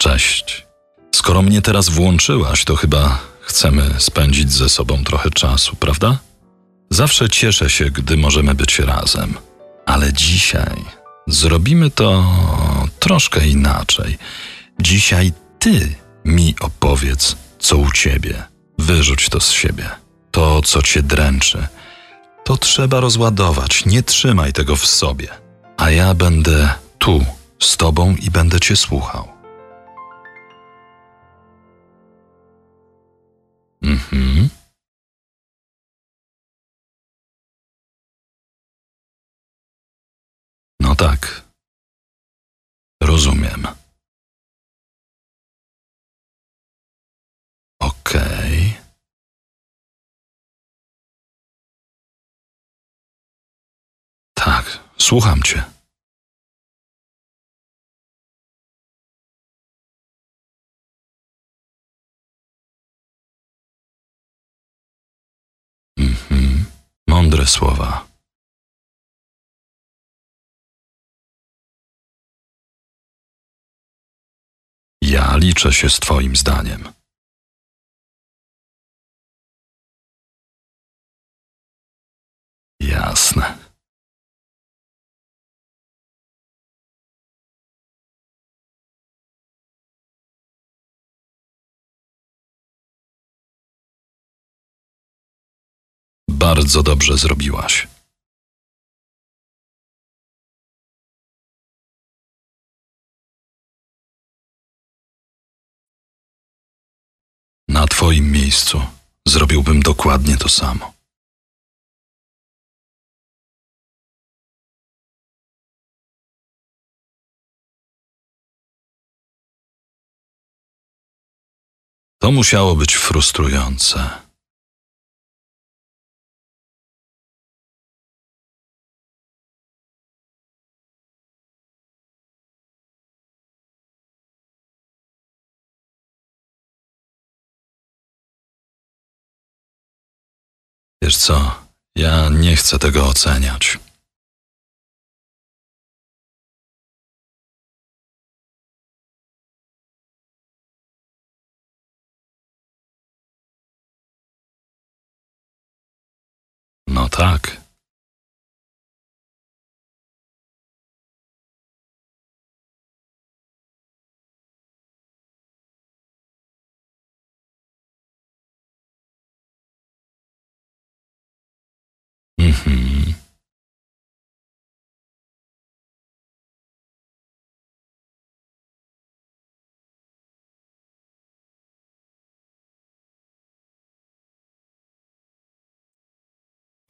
Cześć. Skoro mnie teraz włączyłaś, to chyba chcemy spędzić ze sobą trochę czasu, prawda? Zawsze cieszę się, gdy możemy być razem, ale dzisiaj zrobimy to troszkę inaczej. Dzisiaj ty mi opowiedz, co u ciebie. Wyrzuć to z siebie. To, co cię dręczy. To trzeba rozładować, nie trzymaj tego w sobie. A ja będę tu, z tobą i będę cię słuchał. Mhm. No tak. Rozumiem. Okej. Tak, słucham cię. Słowa. Ja liczę się z Twoim zdaniem. Bardzo dobrze zrobiłaś. Na Twoim miejscu zrobiłbym dokładnie to samo. To musiało być frustrujące. Wiesz co, ja nie chcę tego oceniać.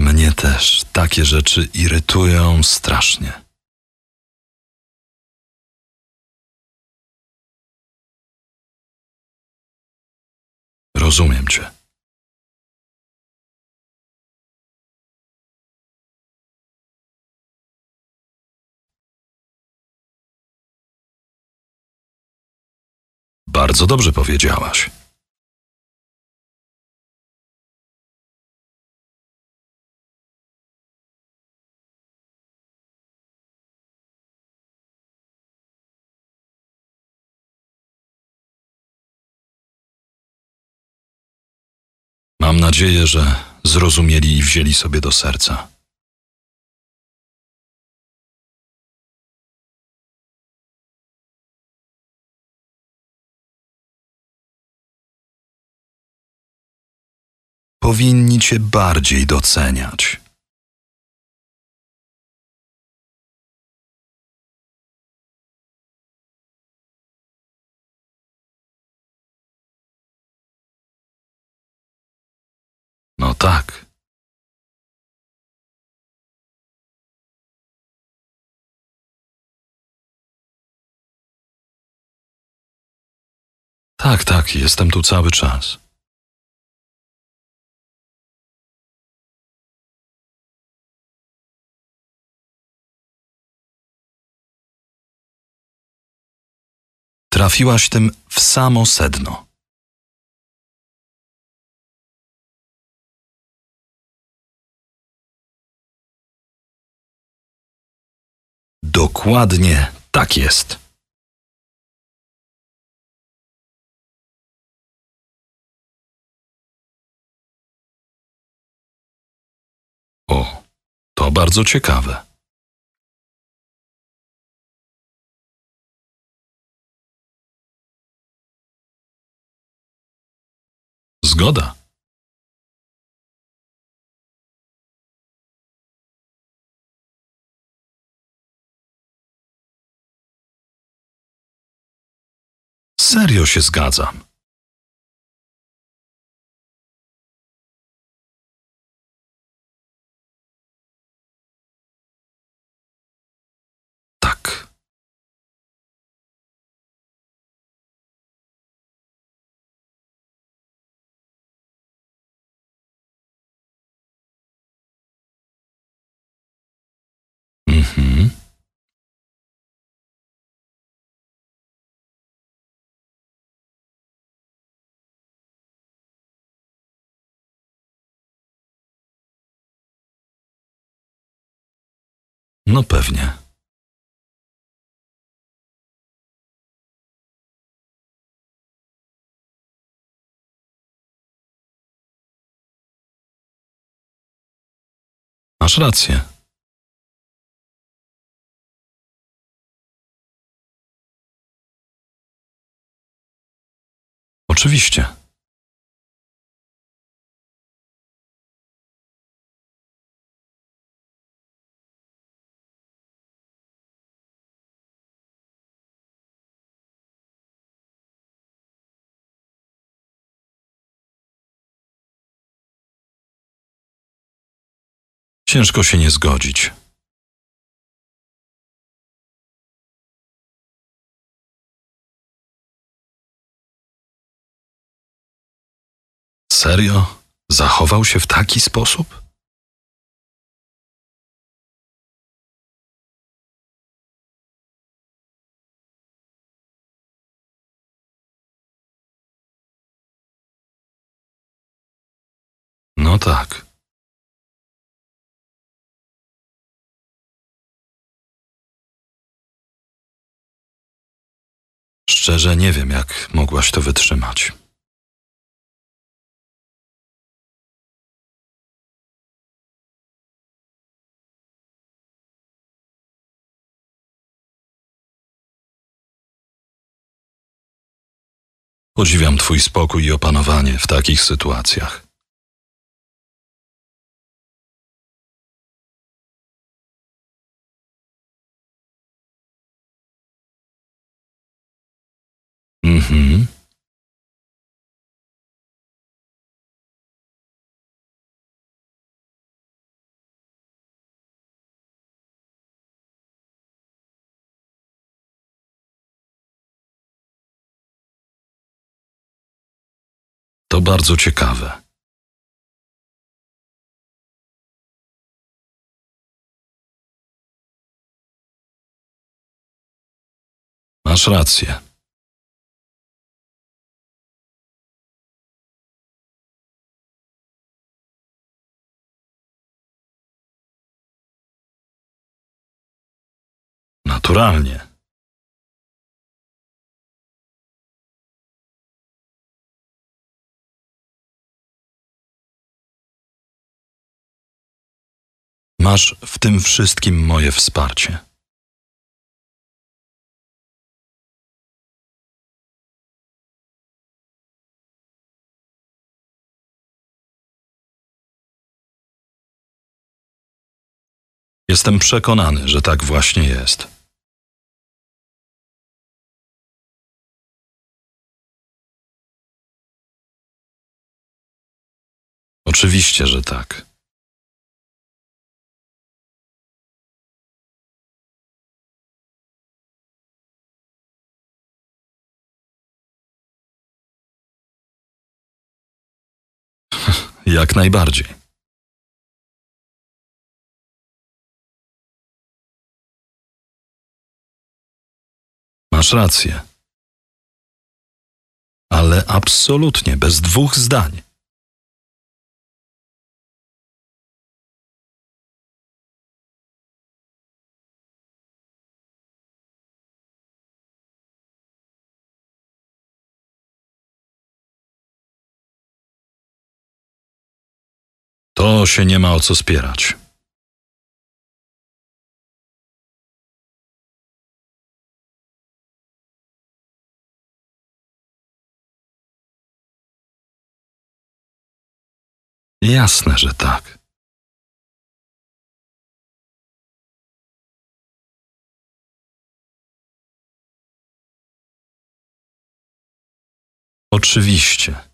Mnie też takie rzeczy irytują strasznie. Rozumiem cię. Bardzo dobrze powiedziałaś. Mam nadzieję, że zrozumieli i wzięli sobie do serca. Cię bardziej doceniać. No tak. Tak, tak, jestem tu cały czas. Trafiłaś tym w samo sedno. Dokładnie tak jest. O, to bardzo ciekawe. Zgoda. Serio się zgadzam. No pewnie. Masz rację. Oczywiście. Ciężko się nie zgodzić. Serio? Zachował się w taki sposób? No tak. Szczerze nie wiem, jak mogłaś to wytrzymać. Podziwiam Twój spokój i opanowanie w takich sytuacjach. Bardzo ciekawe. Masz rację. Naturalnie. Masz w tym wszystkim moje wsparcie. Jestem przekonany, że tak właśnie jest. Oczywiście, że tak. Jak najbardziej. Masz rację. Ale absolutnie bez dwóch zdań. Się nie ma o co spierać. Jasne, że tak. Oczywiście.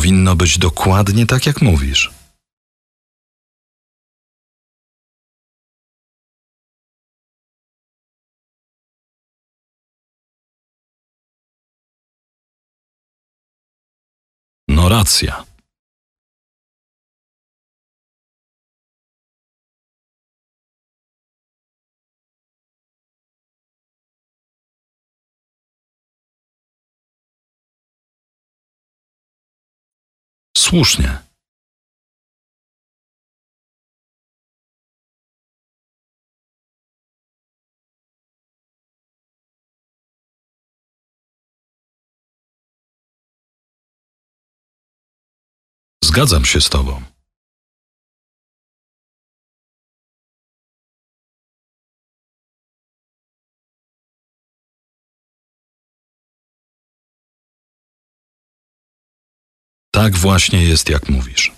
Powinno być dokładnie tak, jak mówisz. No racja. Słusznie. Zgadzam się z tobą. Tak właśnie jest, jak mówisz.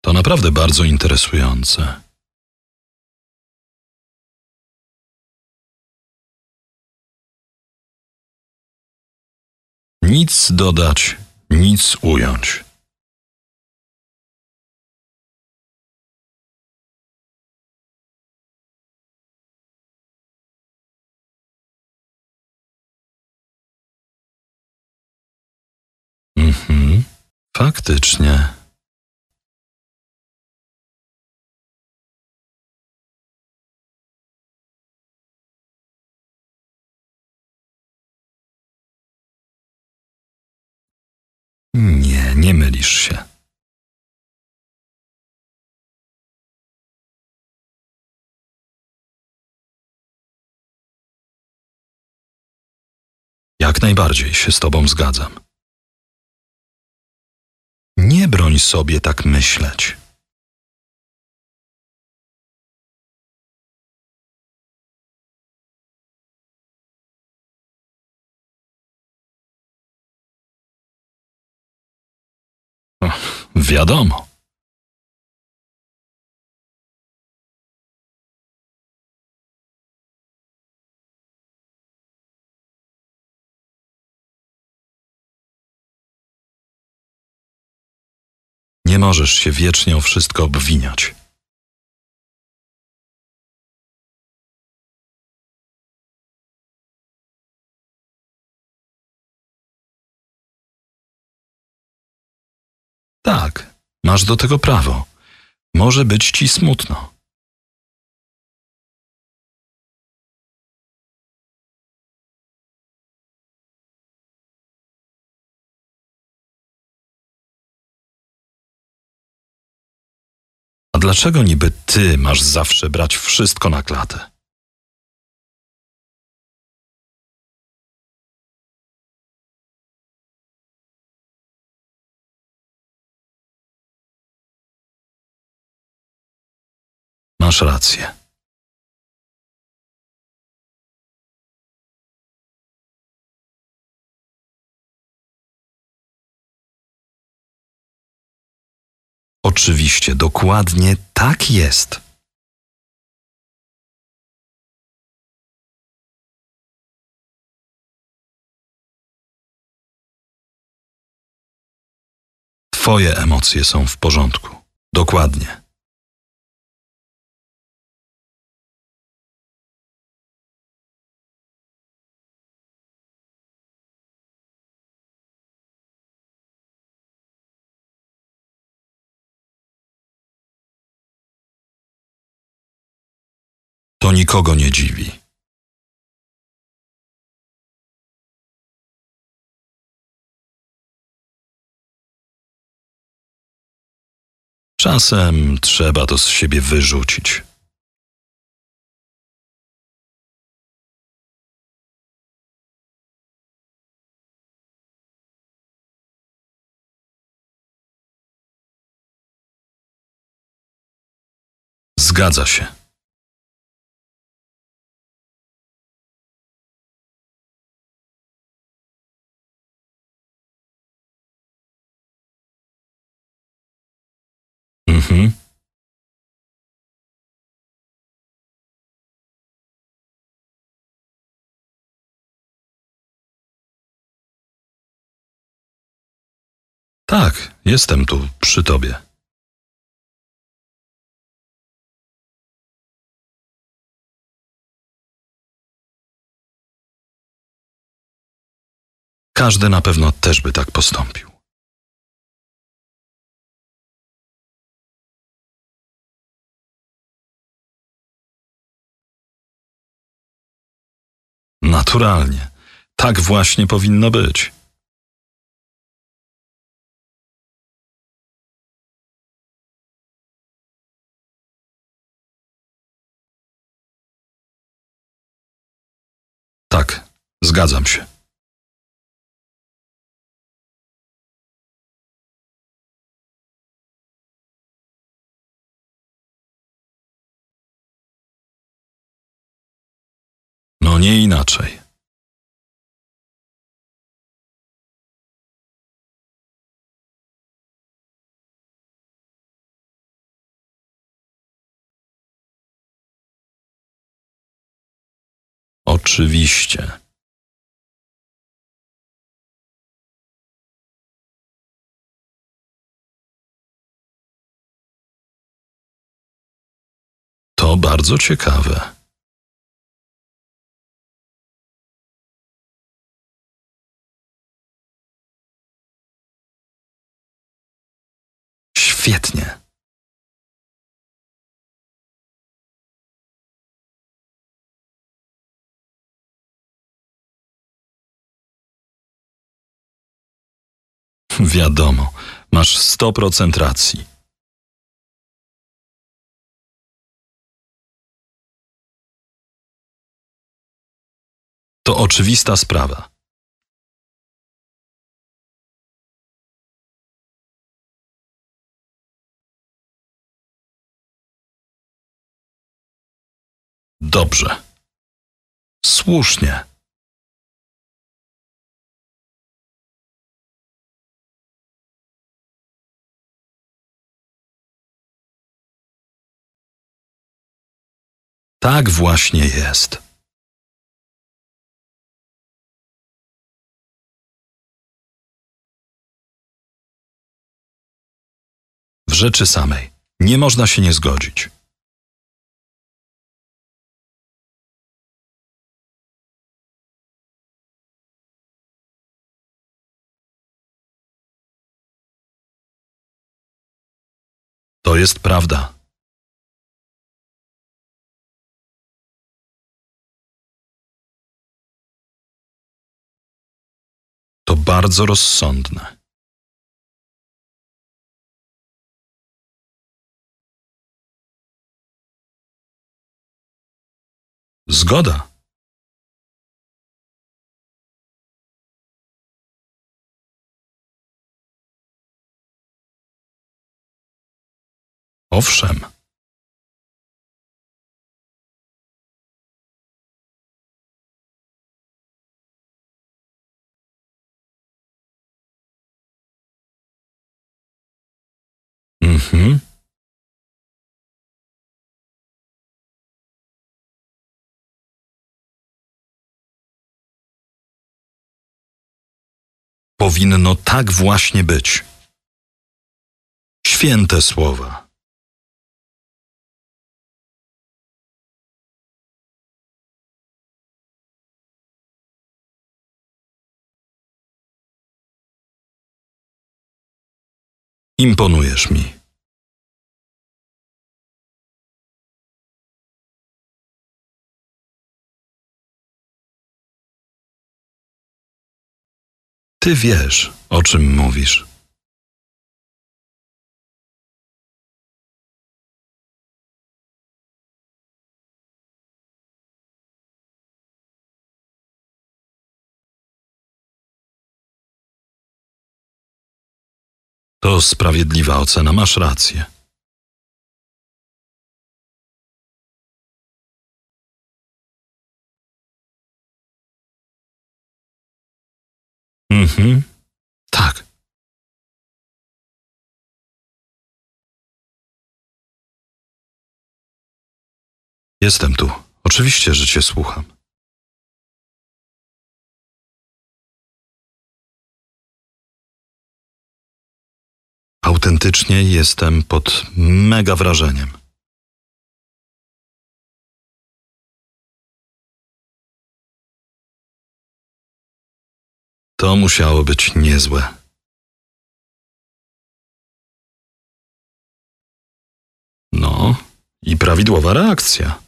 To naprawdę bardzo interesujące. Nic dodać, nic ująć. Mhm, faktycznie. Mylisz się. Jak najbardziej się z tobą zgadzam. Nie broń sobie tak myśleć. Wiadomo. Nie możesz się wiecznie o wszystko obwiniać. Masz do tego prawo. Może być ci smutno. A dlaczego niby ty masz zawsze brać wszystko na klatę? Masz rację. Oczywiście, dokładnie tak jest. Twoje emocje są w porządku. Dokładnie. To nikogo nie dziwi. Czasem trzeba to z siebie wyrzucić. Zgadza się. Mhm. Tak, jestem tu przy tobie. Każdy na pewno też by tak postąpił. Naturalnie. Tak właśnie powinno być. Tak, zgadzam się. No nie inaczej. Oczywiście. To bardzo ciekawe. Świetnie. Wiadomo, masz 100% racji. To oczywista sprawa. Dobrze. Słusznie. Tak właśnie jest. W rzeczy samej nie można się nie zgodzić. To jest prawda. Bardzo rozsądne. Zgoda. Owszem. Mhm. Powinno tak właśnie być. Święte słowa. Imponujesz mi. Ty wiesz, o czym mówisz. To sprawiedliwa ocena, masz rację. Mhm. Tak. Jestem tu. Oczywiście, że cię słucham. Autentycznie jestem pod mega wrażeniem. To musiało być niezłe. No, i prawidłowa reakcja.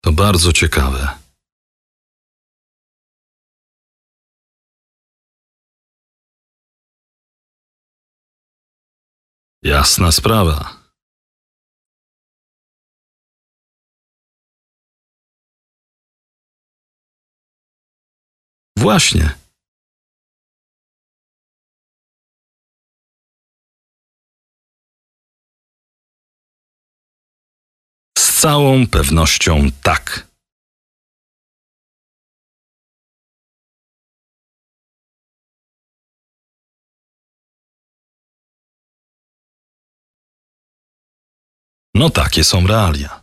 To bardzo ciekawe. Jasna sprawa. Właśnie. Z całą pewnością tak. No takie są realia.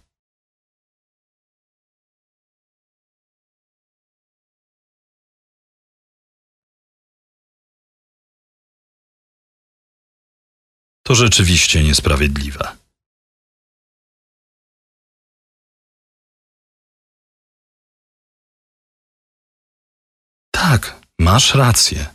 To rzeczywiście niesprawiedliwe. Tak, masz rację.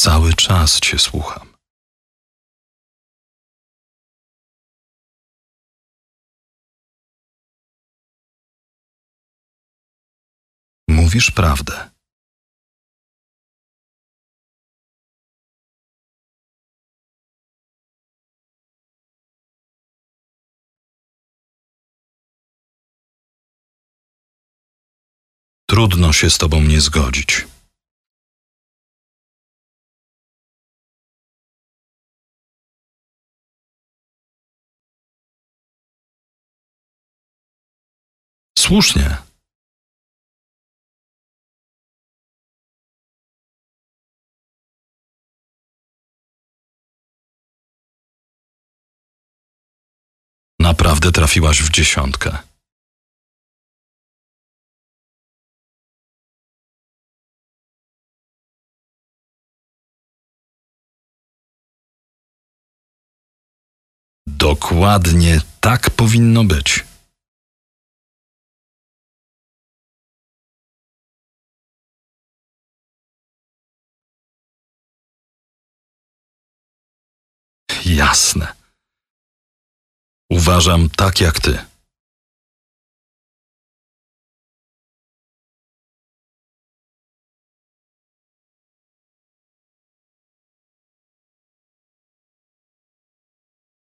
Cały czas cię słucham. Mówisz prawdę. Trudno się z tobą nie zgodzić. Słusznie. Naprawdę trafiłaś w dziesiątkę. Dokładnie tak powinno być. Jasne. Uważam tak jak ty.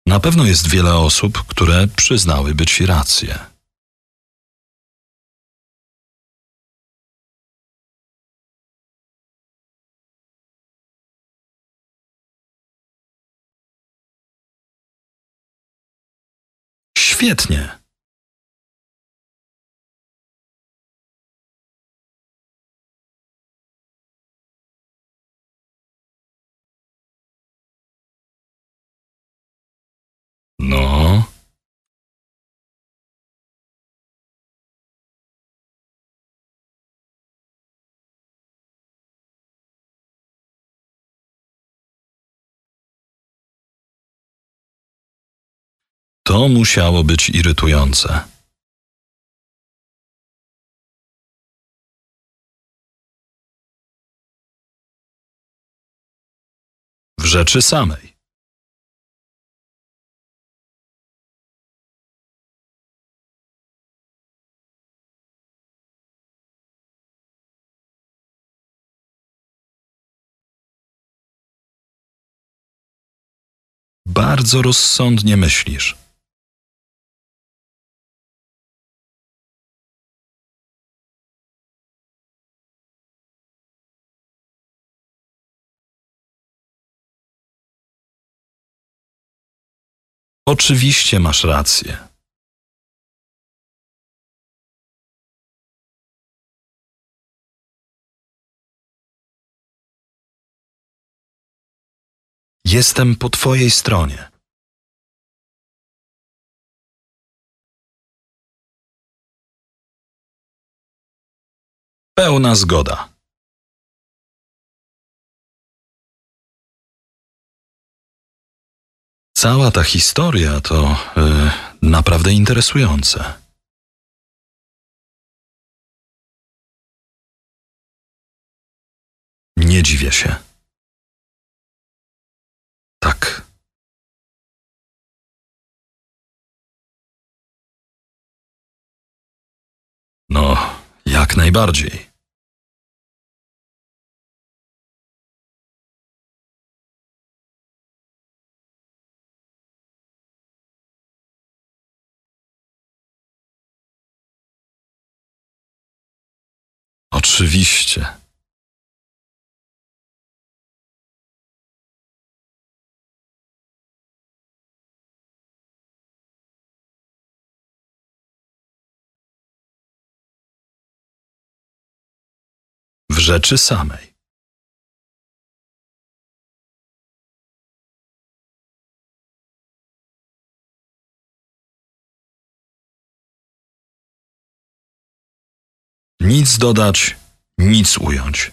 Na pewno jest wiele osób, które przyznałyby ci rację. Świetnie. To musiało być irytujące. W rzeczy samej. Bardzo rozsądnie myślisz. Oczywiście masz rację. Jestem po Twojej stronie. Pełna zgoda. Cała ta historia to y, naprawdę interesujące. Nie dziwię się. Tak. No, jak najbardziej. Oczywiście. W rzeczy samej. Nic dodać, nic ująć.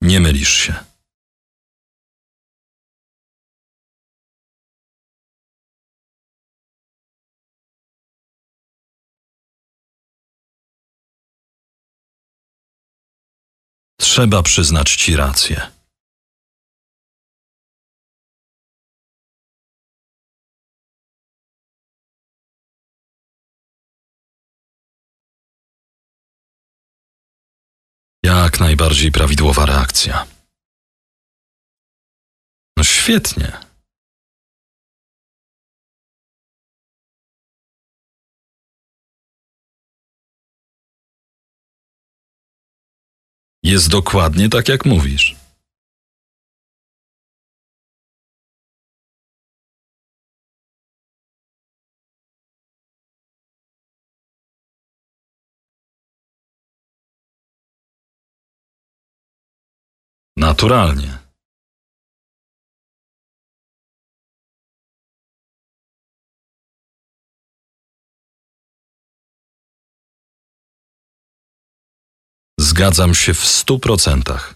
Nie mylisz się. Trzeba przyznać ci rację. Najbardziej prawidłowa reakcja. No świetnie. Jest dokładnie tak, jak mówisz. Naturalnie. Zgadzam się w stu procentach.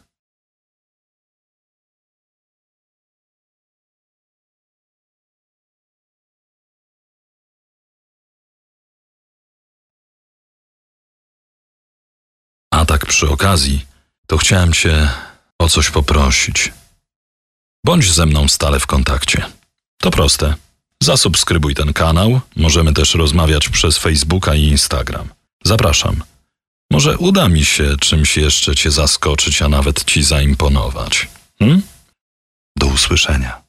A tak przy okazji, to chciałem Cię o coś poprosić. Bądź ze mną stale w kontakcie. To proste. Zasubskrybuj ten kanał, możemy też rozmawiać przez Facebooka i Instagram. Zapraszam. Może uda mi się czymś jeszcze Cię zaskoczyć, a nawet Ci zaimponować. Hm? Do usłyszenia.